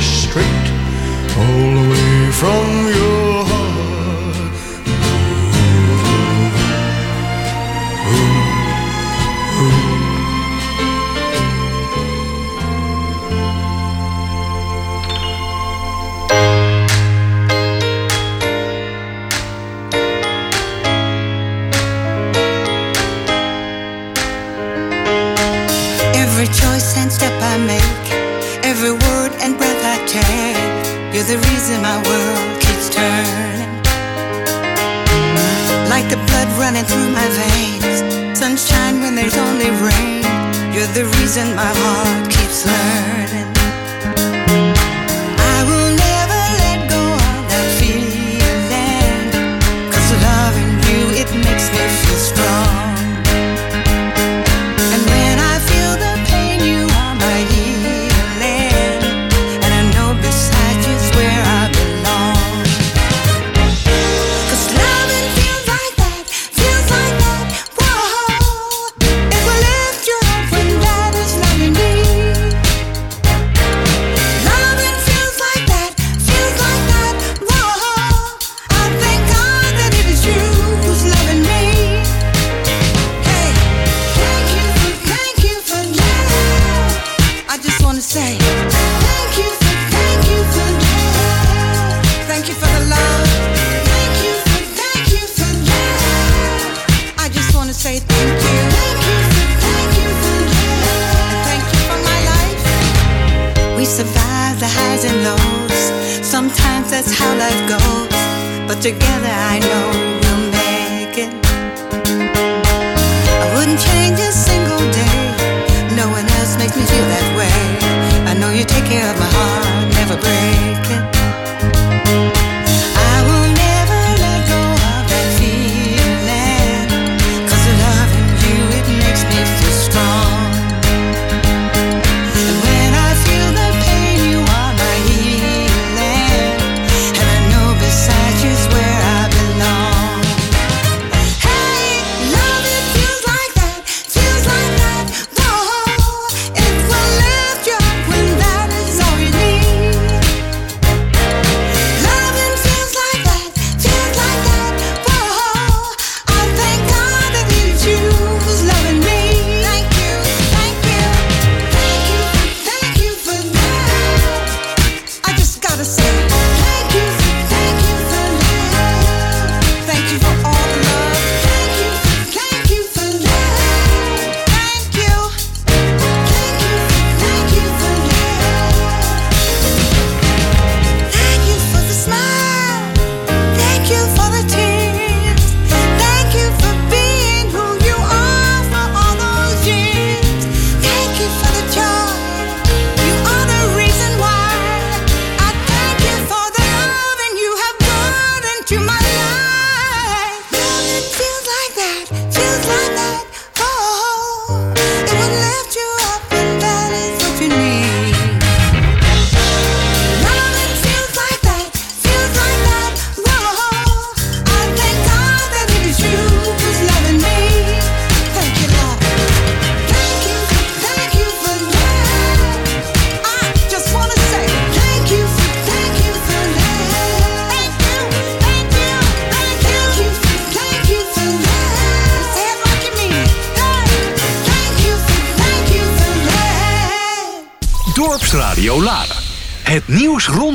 Straight all the way from your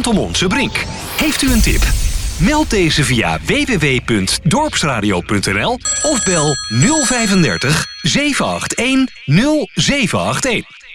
rondom onze brink. Heeft u een tip? Meld deze via www.dorpsradio.nl of bel 035 781 0781.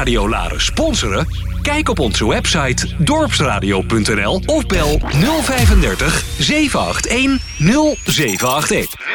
Dorpsradio Sponsoren? Kijk op onze website dorpsradio.nl of bel 035 781 0781.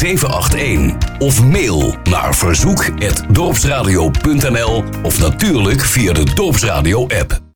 781 of mail naar verzoek@dorpsradio.nl of natuurlijk via de Dorpsradio app.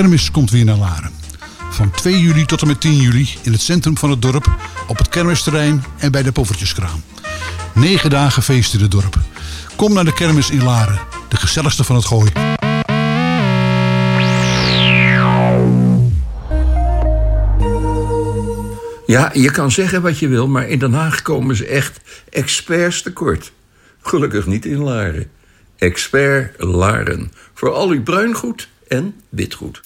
Kermis komt weer naar Laren. Van 2 juli tot en met 10 juli in het centrum van het dorp, op het kermisterrein en bij de poffertjeskraam. Negen dagen feest in het dorp. Kom naar de kermis in Laren, de gezelligste van het gooi. Ja, je kan zeggen wat je wil, maar in Den Haag komen ze echt experts tekort. Gelukkig niet in Laren. Expert Laren. Voor al uw bruingoed en witgoed.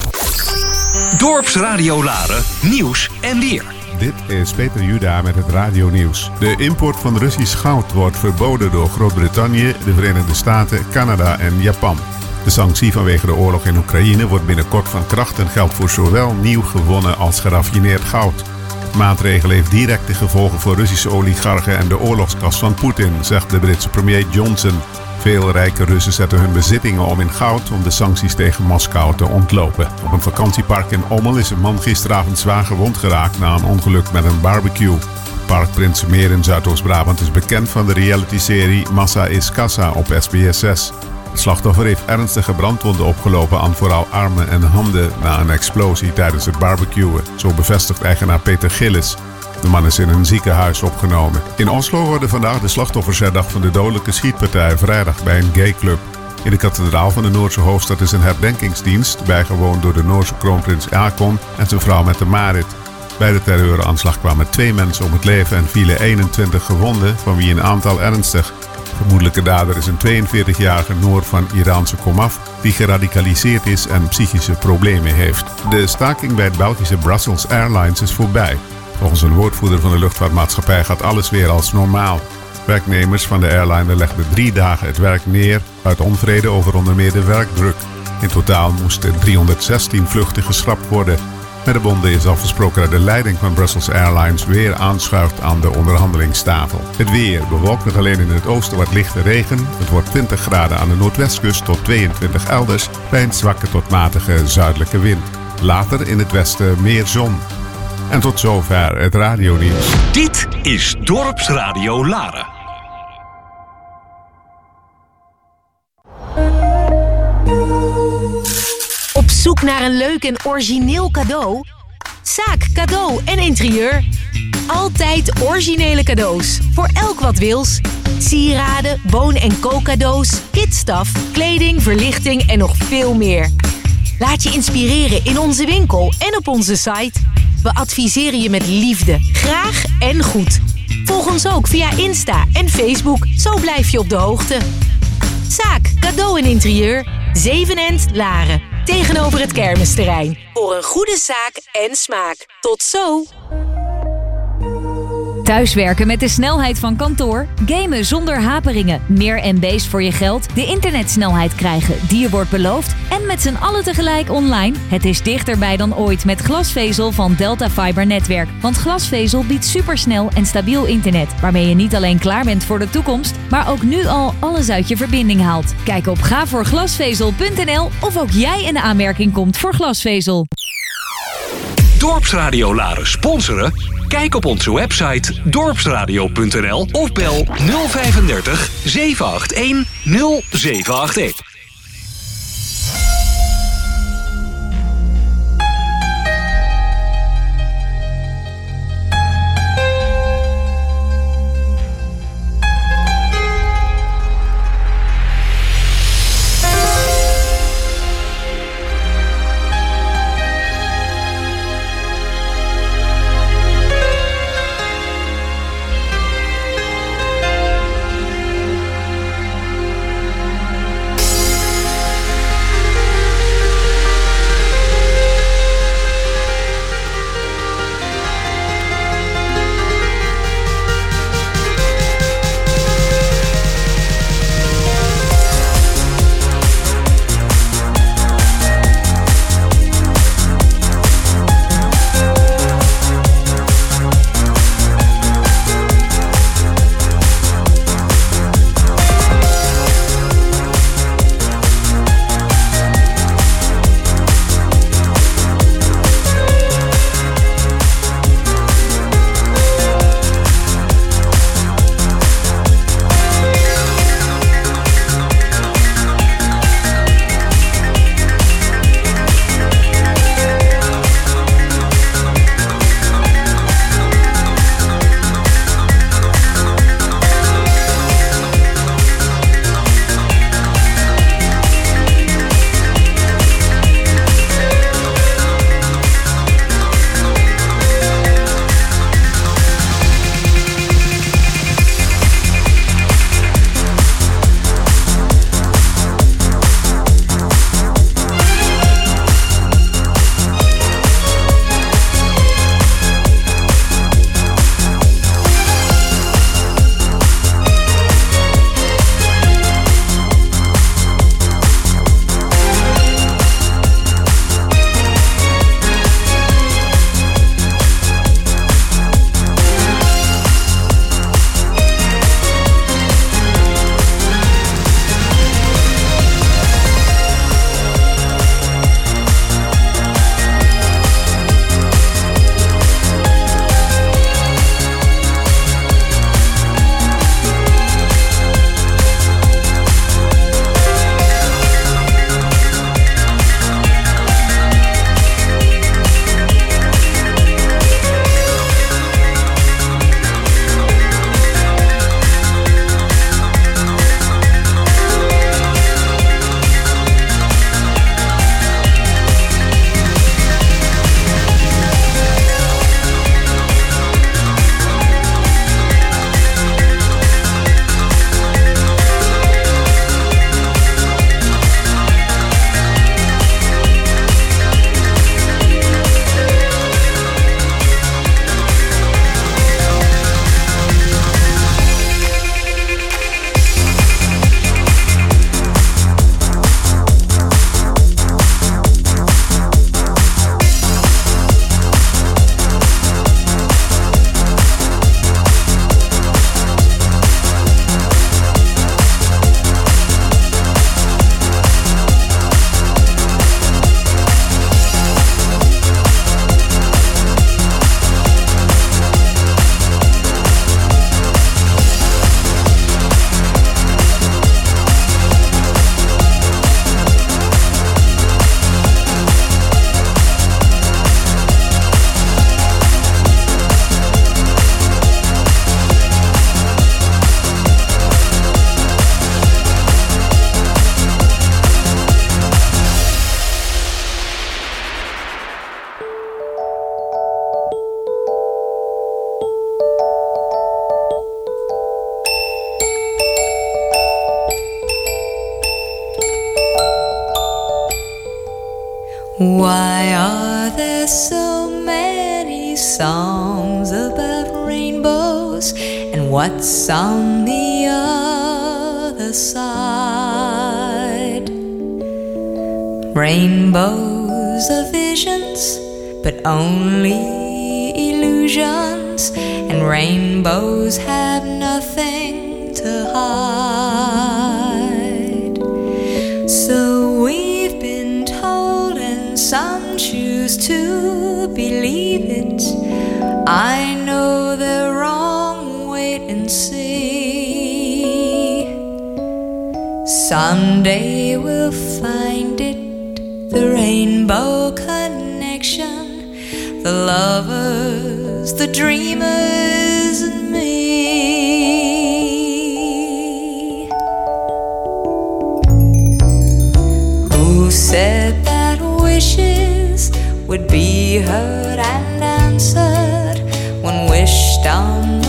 Dorpsradio Laren, nieuws en weer. Dit is Peter Juda met het radio-nieuws. De import van Russisch goud wordt verboden door Groot-Brittannië, de Verenigde Staten, Canada en Japan. De sanctie vanwege de oorlog in Oekraïne wordt binnenkort van kracht en geldt voor zowel nieuw gewonnen als geraffineerd goud. De maatregel heeft directe gevolgen voor Russische oligarchen en de oorlogskas van Poetin, zegt de Britse premier Johnson. Veel rijke Russen zetten hun bezittingen om in goud om de sancties tegen Moskou te ontlopen. Op een vakantiepark in Ommel is een man gisteravond zwaar gewond geraakt na een ongeluk met een barbecue. Park Prinsenmeer in Zuidoost-Brabant is bekend van de realityserie Massa is Kassa op SBS 6. Het slachtoffer heeft ernstige brandwonden opgelopen aan vooral armen en handen na een explosie tijdens het barbecuen. Zo bevestigt eigenaar Peter Gillis. De man is in een ziekenhuis opgenomen. In Oslo worden vandaag de slachtoffers herdacht van de dodelijke schietpartij vrijdag bij een gayclub. In de kathedraal van de Noorse hoofdstad is een herdenkingsdienst, bijgewoond door de Noorse kroonprins Akon en zijn vrouw met de Marit. Bij de terreuraanslag kwamen twee mensen om het leven en vielen 21 gewonden, van wie een aantal ernstig. Vermoedelijke dader is een 42-jarige Noor van Iraanse komaf die geradicaliseerd is en psychische problemen heeft. De staking bij het Belgische Brussels Airlines is voorbij. Volgens een woordvoerder van de luchtvaartmaatschappij gaat alles weer als normaal. Werknemers van de airline legden drie dagen het werk neer uit onvrede over onder meer de werkdruk. In totaal moesten 316 vluchten geschrapt worden. Met de bonden is afgesproken dat de leiding van Brussels Airlines weer aanschuift aan de onderhandelingstafel. Het weer bewolkt nog alleen in het oosten wat lichte regen. Het wordt 20 graden aan de noordwestkust tot 22 elders bij een zwakke tot matige zuidelijke wind. Later in het westen meer zon. En tot zover het radionieuws. Dit is Dorpsradio Laren. Op zoek naar een leuk en origineel cadeau? Zaak, cadeau en interieur. Altijd originele cadeaus. Voor elk wat wils. Sieraden, boon- en kookcadeaus, kitstaf, kleding, verlichting en nog veel meer. Laat je inspireren in onze winkel en op onze site. We adviseren je met liefde, graag en goed. Volg ons ook via Insta en Facebook, zo blijf je op de hoogte. Zaak, cadeau en interieur, Zevenend, Laren. Tegenover het kermisterrein. Voor een goede zaak en smaak. Tot zo! Thuiswerken met de snelheid van kantoor, gamen zonder haperingen, meer MB's voor je geld, de internetsnelheid krijgen die je wordt beloofd en met z'n allen tegelijk online. Het is dichterbij dan ooit met glasvezel van Delta Fiber Netwerk. Want glasvezel biedt supersnel en stabiel internet, waarmee je niet alleen klaar bent voor de toekomst, maar ook nu al alles uit je verbinding haalt. Kijk op gavoorglasvezel.nl of ook jij in aanmerking komt voor glasvezel. Dorpsradio Laren sponsoren? Kijk op onze website dorpsradio.nl of bel 035 781 0781. Someday we'll find it the rainbow connection, the lovers, the dreamers, and me. Who said that wishes would be heard and answered when wished on?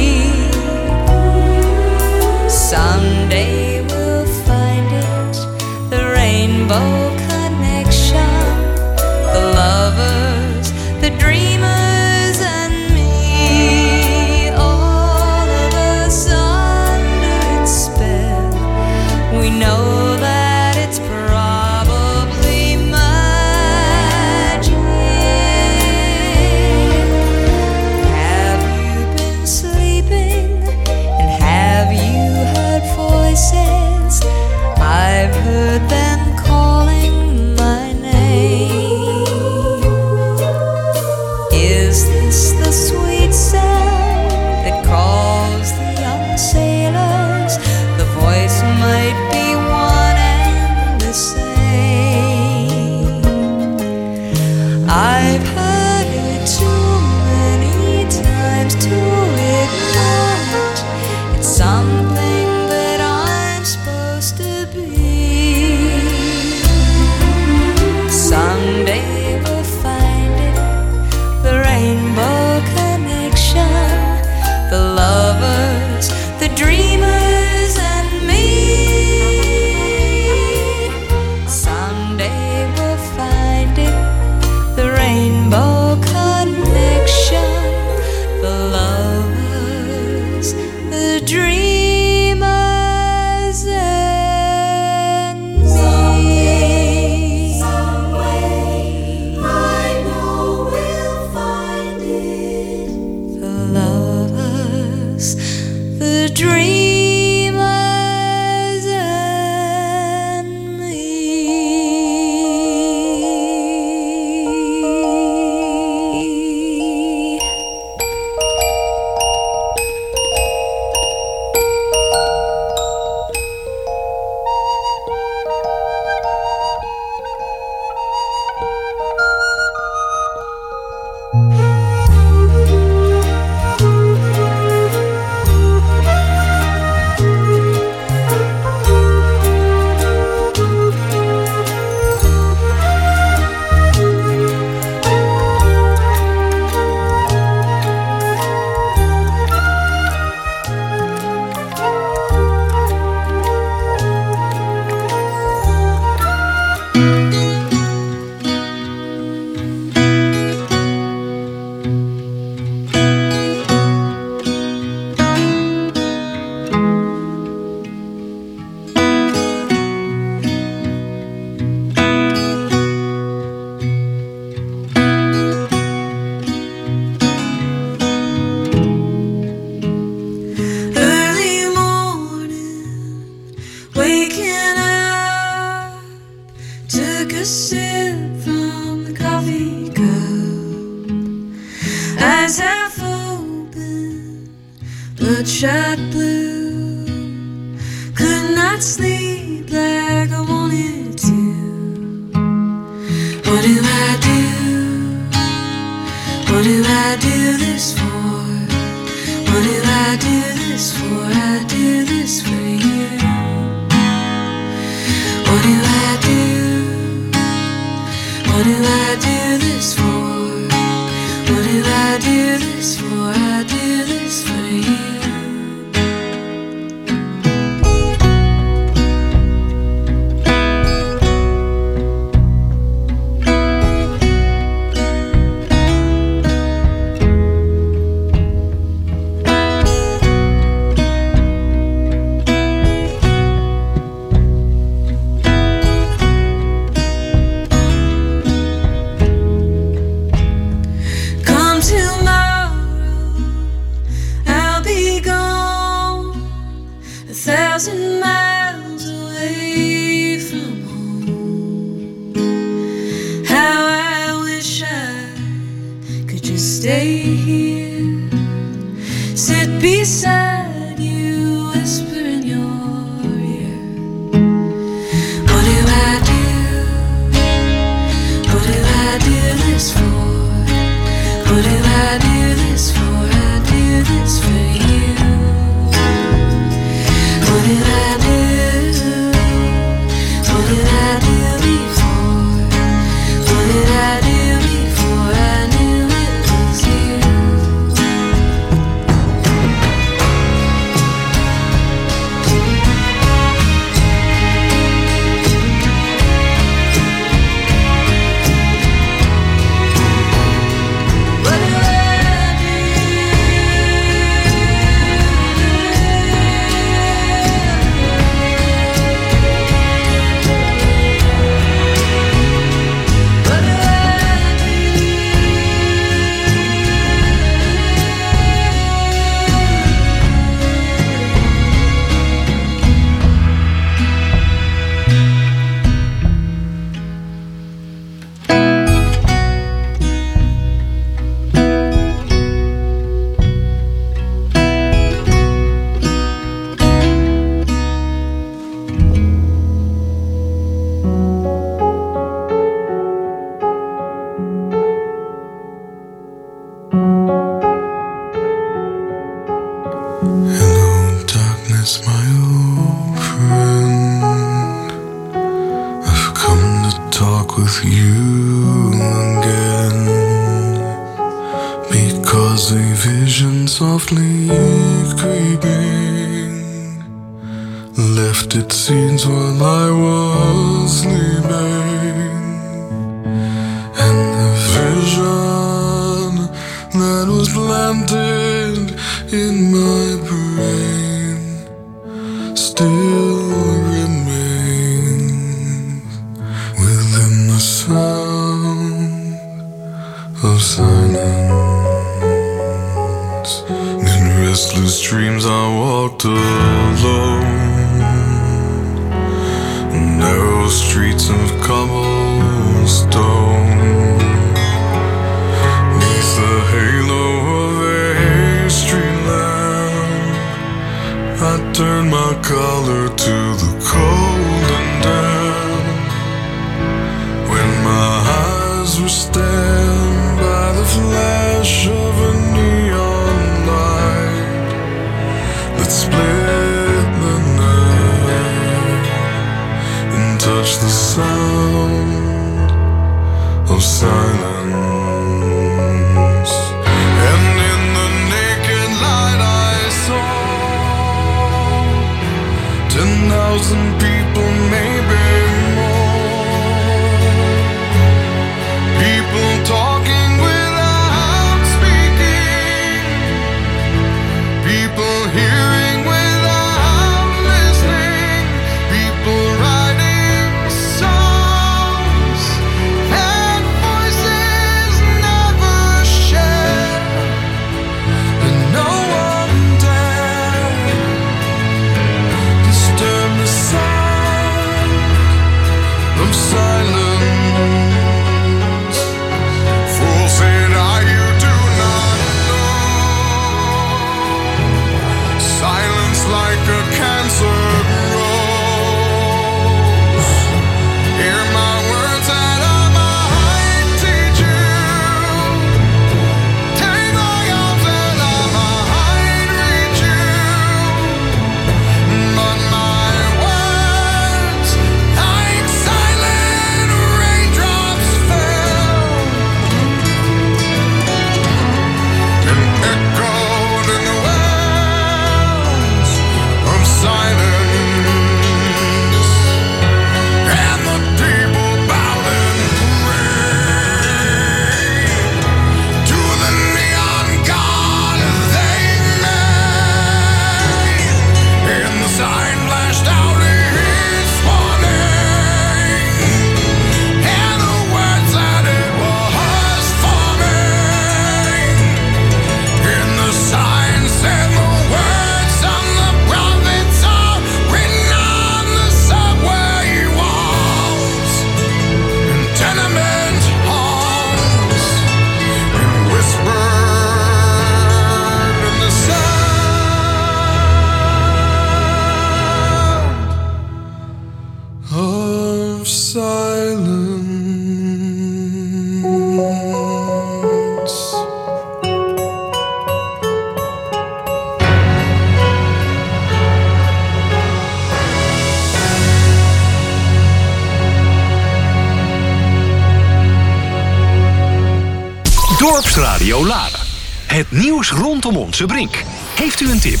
Heeft u een tip?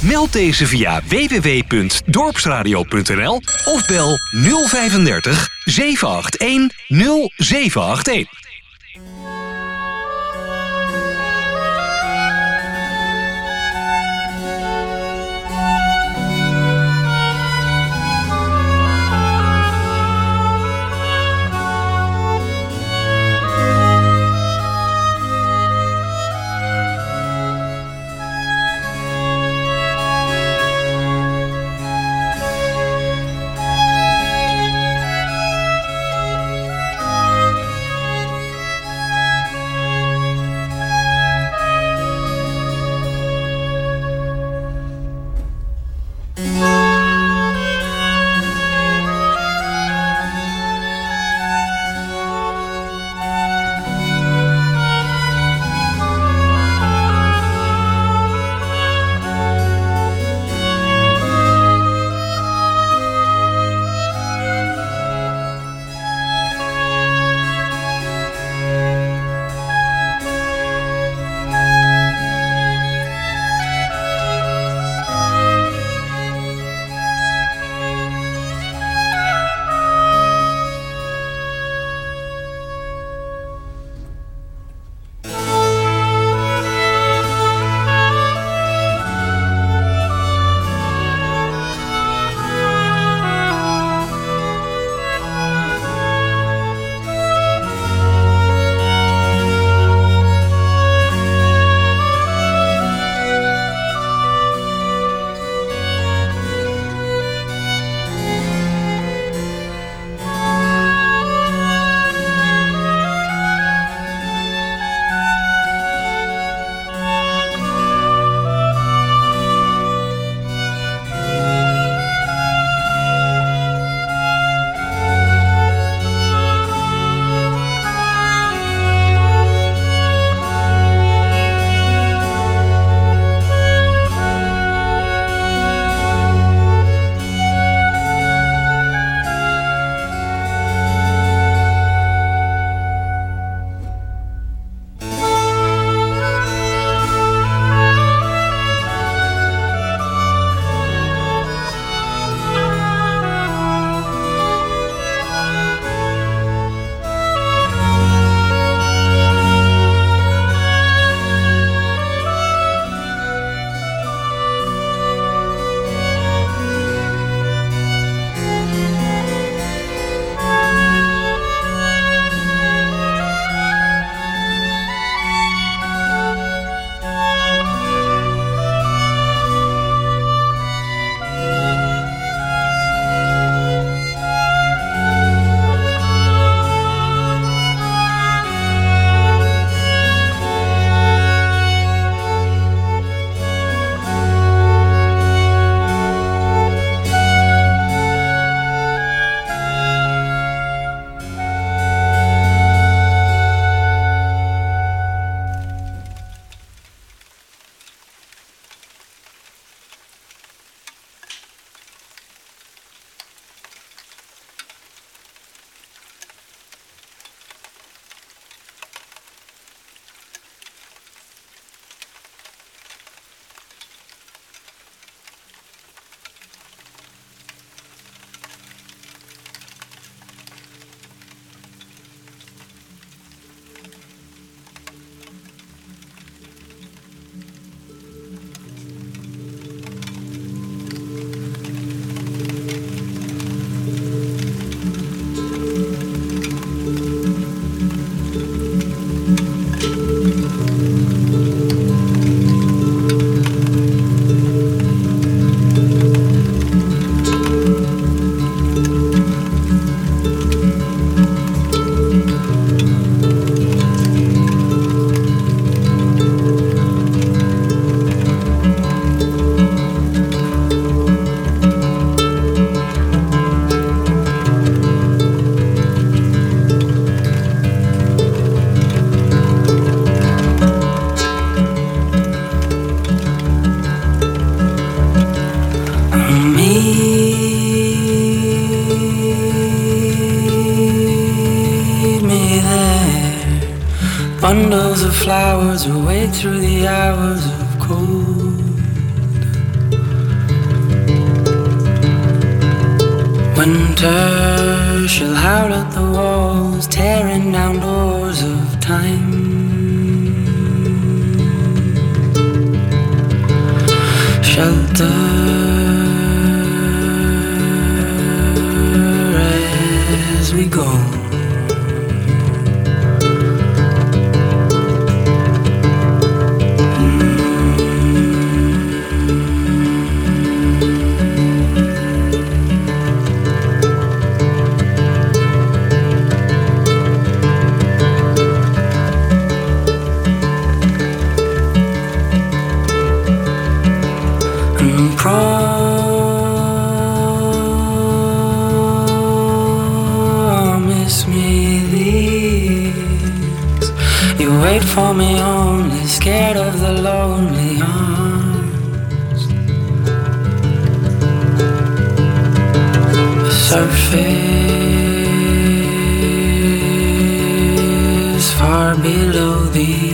Meld deze via www.dorpsradio.nl of bel 035 781 0781. Bundles of flowers will wait through the hours of cold. Winter shall howl at the walls, tearing down doors of time. Shelter as we go. For me only, scared of the lonely arms. Surface far below these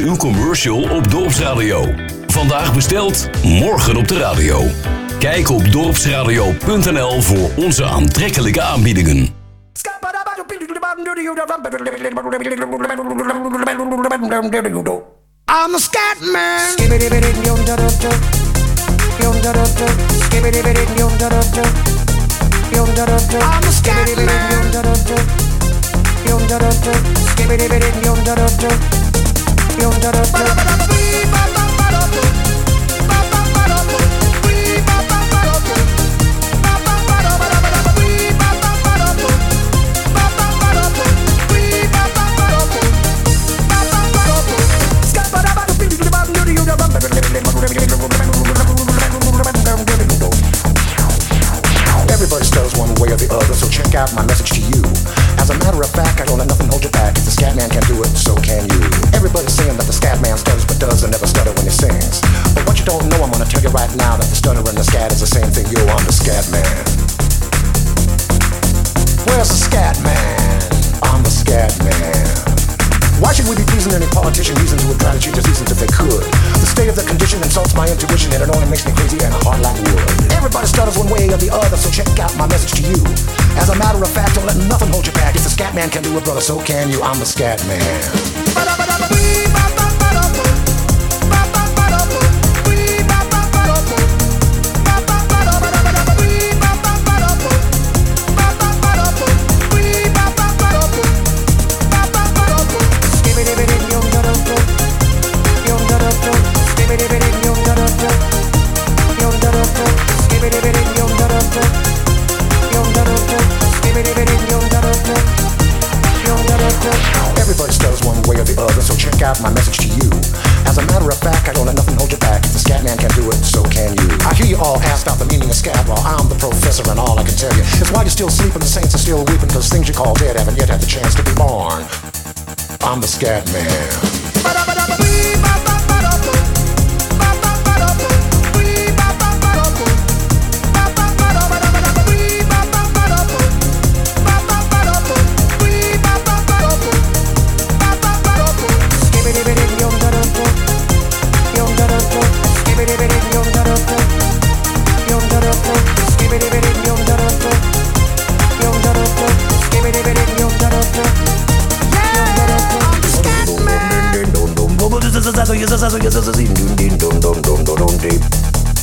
uw commercial op Dorpsradio. Vandaag besteld, morgen op de radio. Kijk op dorpsradio.nl voor onze aantrekkelijke aanbiedingen. I'm a. Everybody stutters one way or the other, so check out my message to you. As a matter of fact, I don't let nothing hold you back. If the scat man can do it, so can you. Everybody's saying that the scat man stutters but does and never stutter when he sings. But what you don't know, I'm gonna tell you right now that the stutter and the scat is the same thing. Yo, I'm the scat man. Where's the scat man? I'm the scat man. Why should we be pleasing any politician reasons who would try to cheat the seasons if they could? The state of the condition insults my intuition and it only makes me crazy and hard like wood. Everybody stutters one way or the other, so check out my message to you. As a matter of fact, don't let nothing hold you back. If the scat man can do it, brother, so can you. I'm the scat man. Check out my message to you. As a matter of fact, I don't let nothing hold you back. If the scat man can do it, so can you. I hear you all ask about the meaning of scat while I'm the professor, and all I can tell you is while you're still sleeping, the saints are still weeping, because things you call dead haven't yet had the chance to be born. I'm the scat man.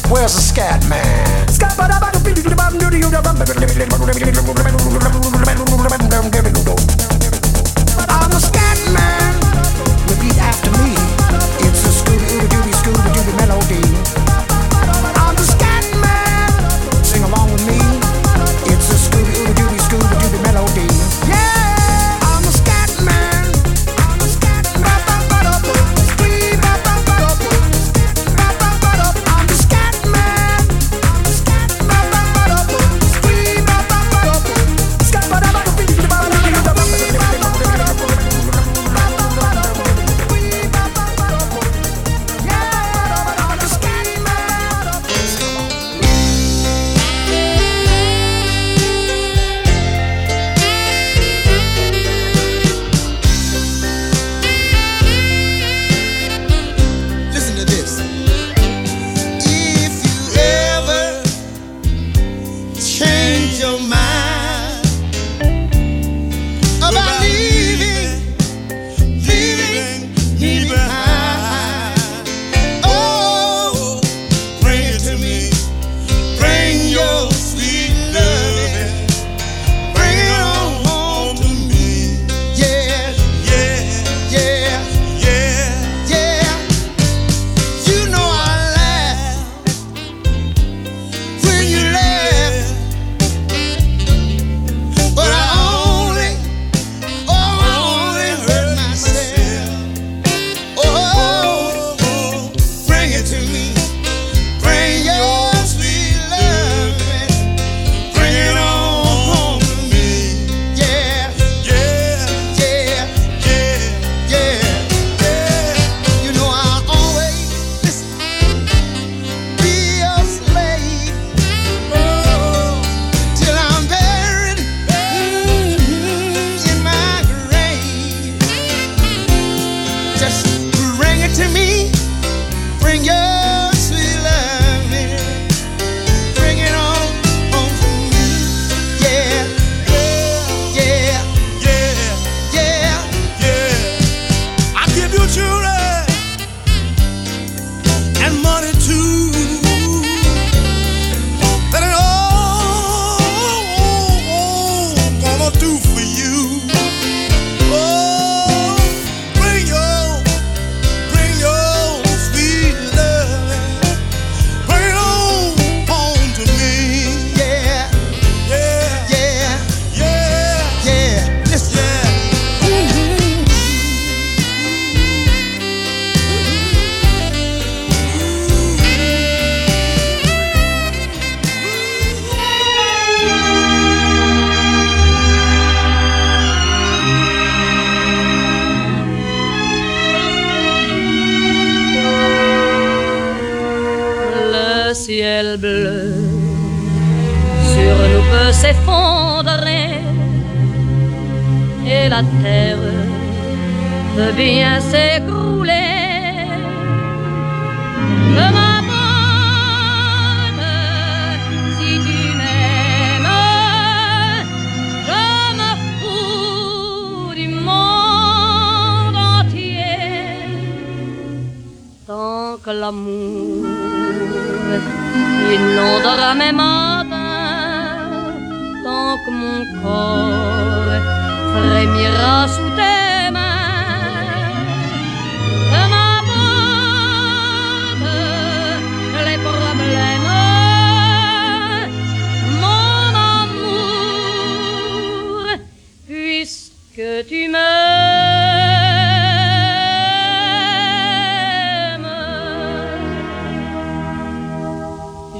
Where's the scat man? I'm the scat man. Repeat after me. It's a Scooby Dooby Scooby Dooby melody.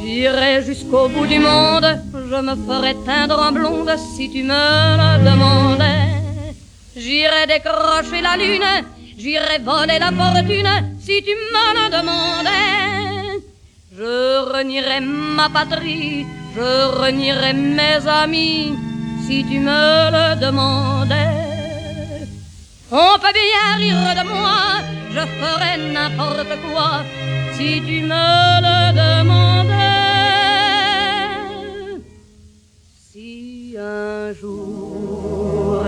J'irai jusqu'au bout du monde, je me ferai teindre en blonde si tu me le demandais. J'irai décrocher la lune, j'irai voler la fortune si tu me le demandais. Je renierai ma patrie, je renierai mes amis si tu me le demandais. On peut bien rire de moi, je ferai n'importe quoi si tu me le demandais. Un jour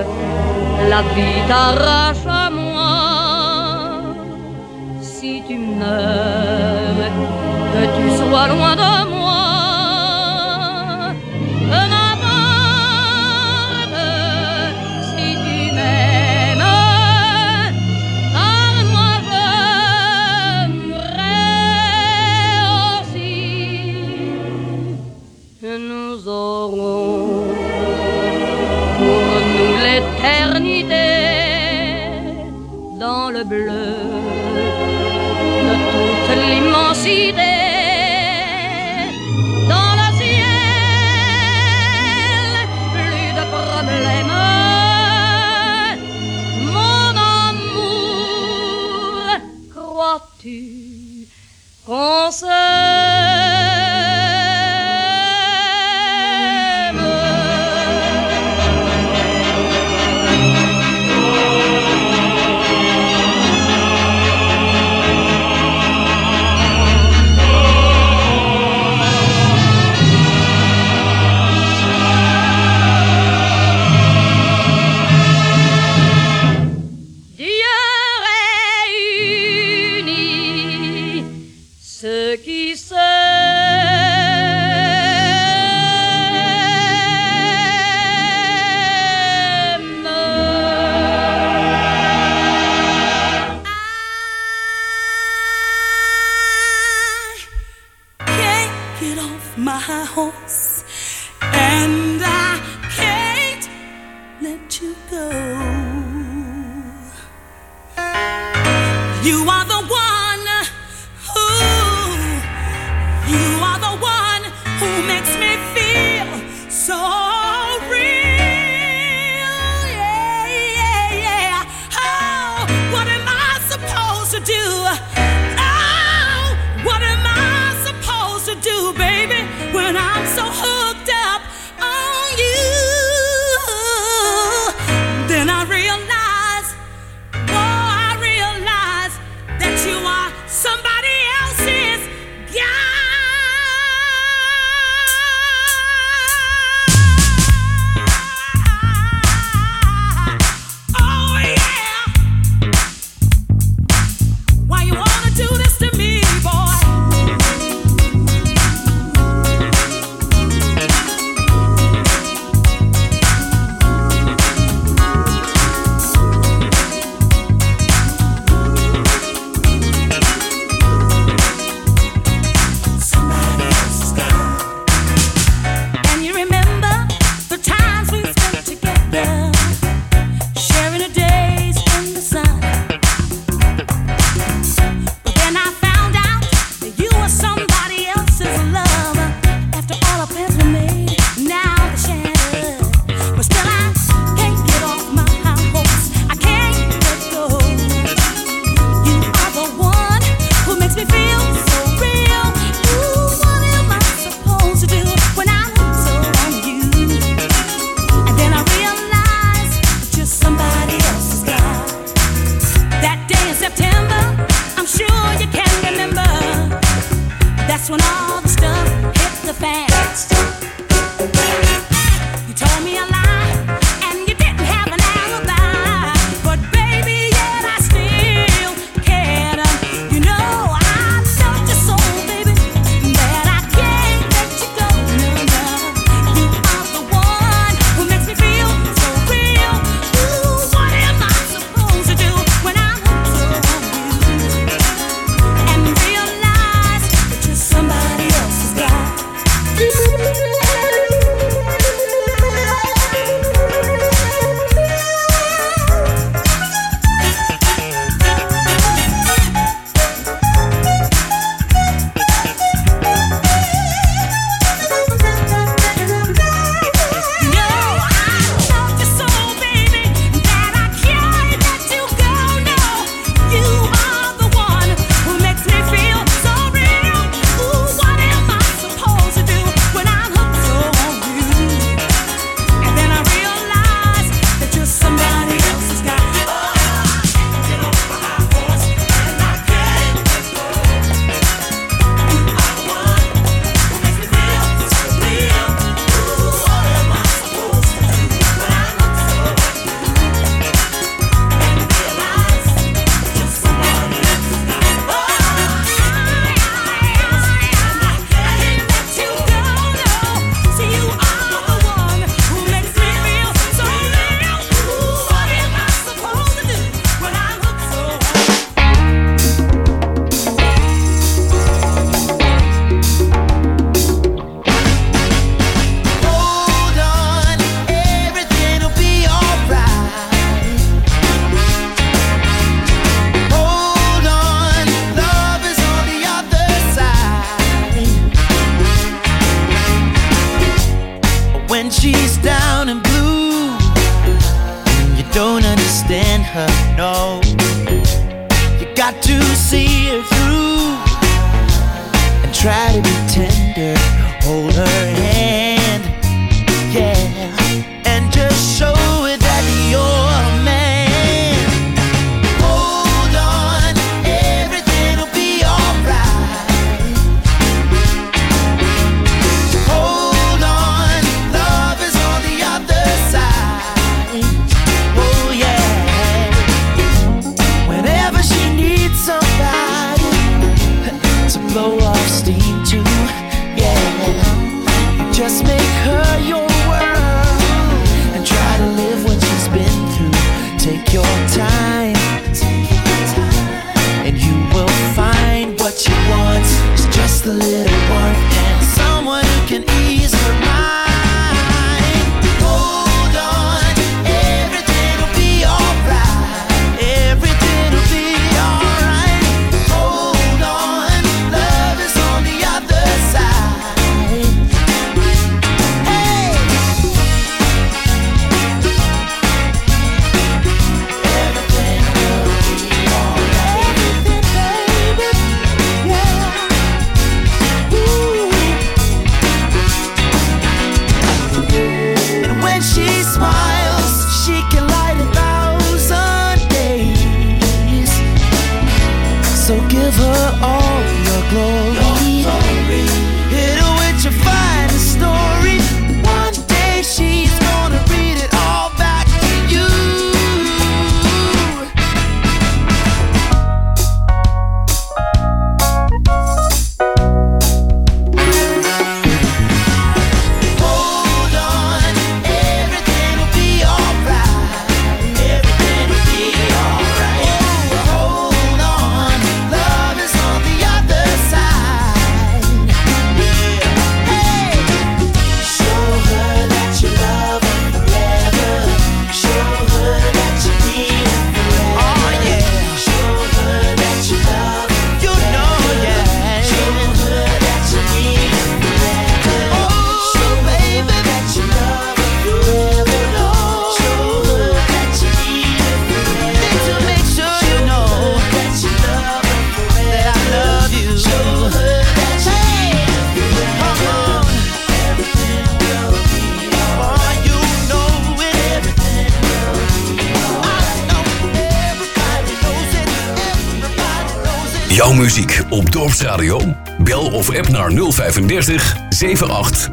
la vie t'arrache à moi, si tu meurs, que tu sois loin de moi. Le bleu de toute l'immensité. Dans le ciel, plus de problèmes. Mon amour, crois-tu qu'on Dieu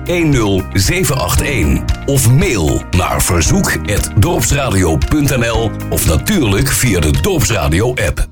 10781 of mail naar verzoek@dorpsradio.nl of natuurlijk via de Dorpsradio app.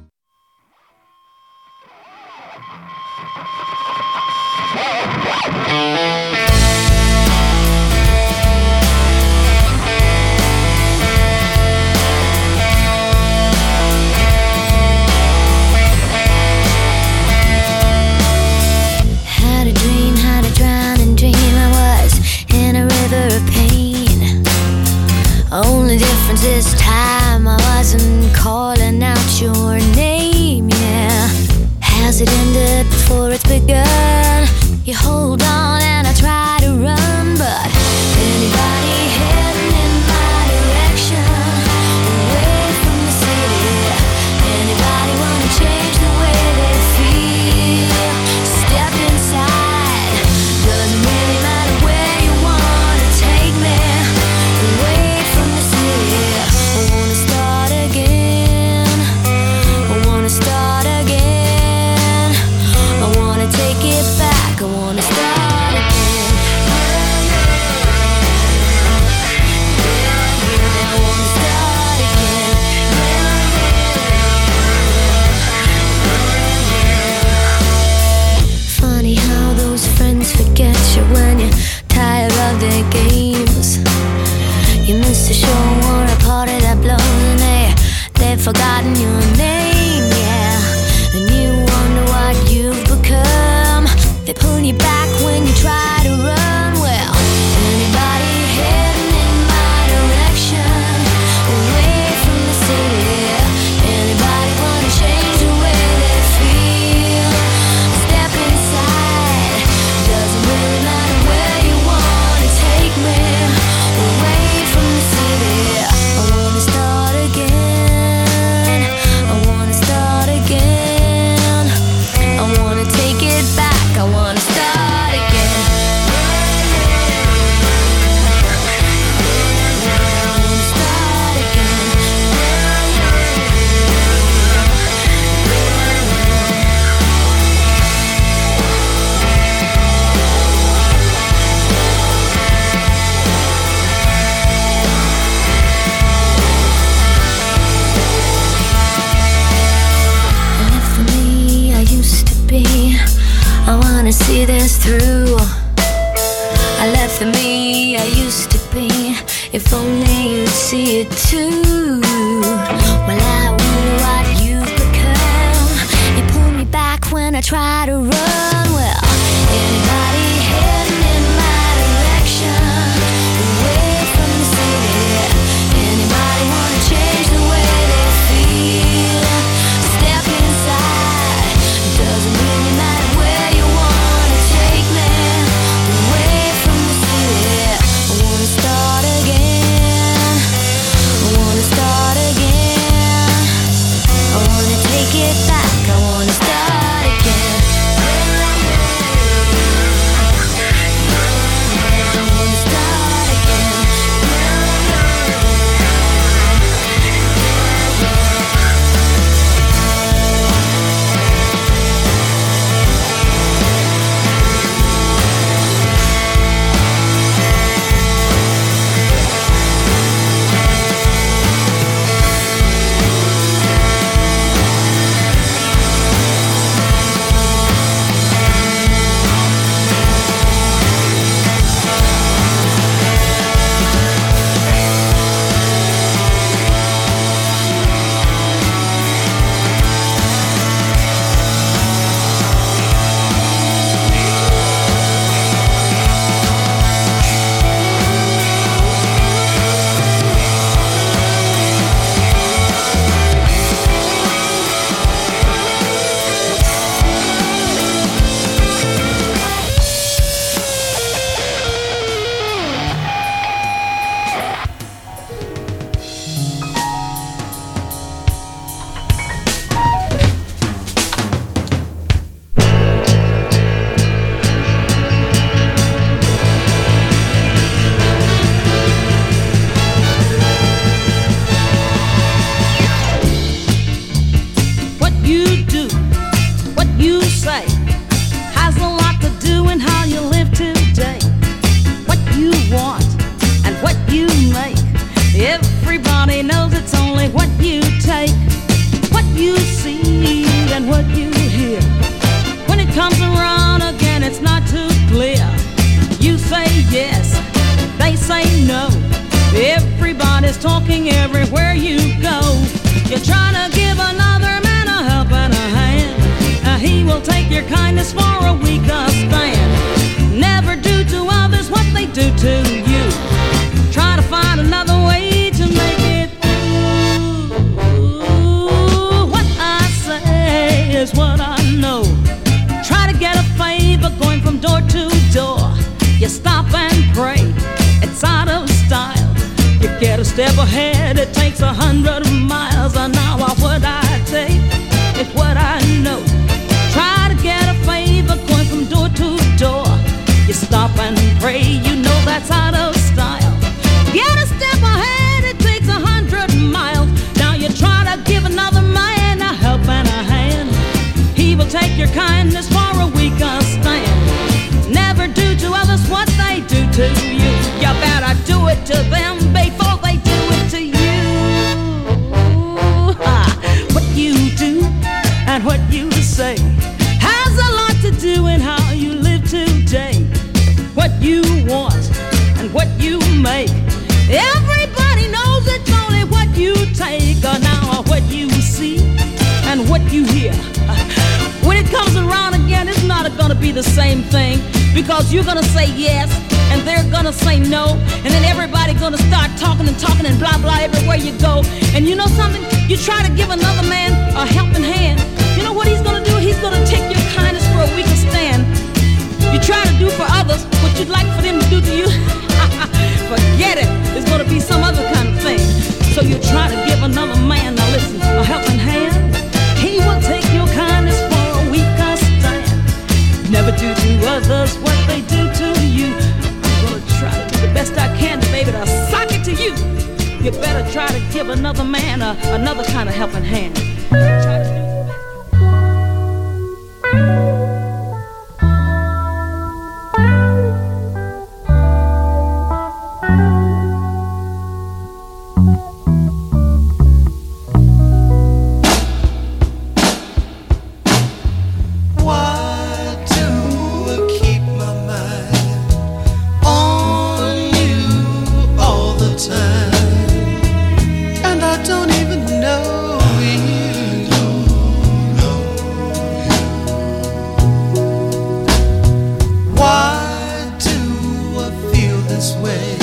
away.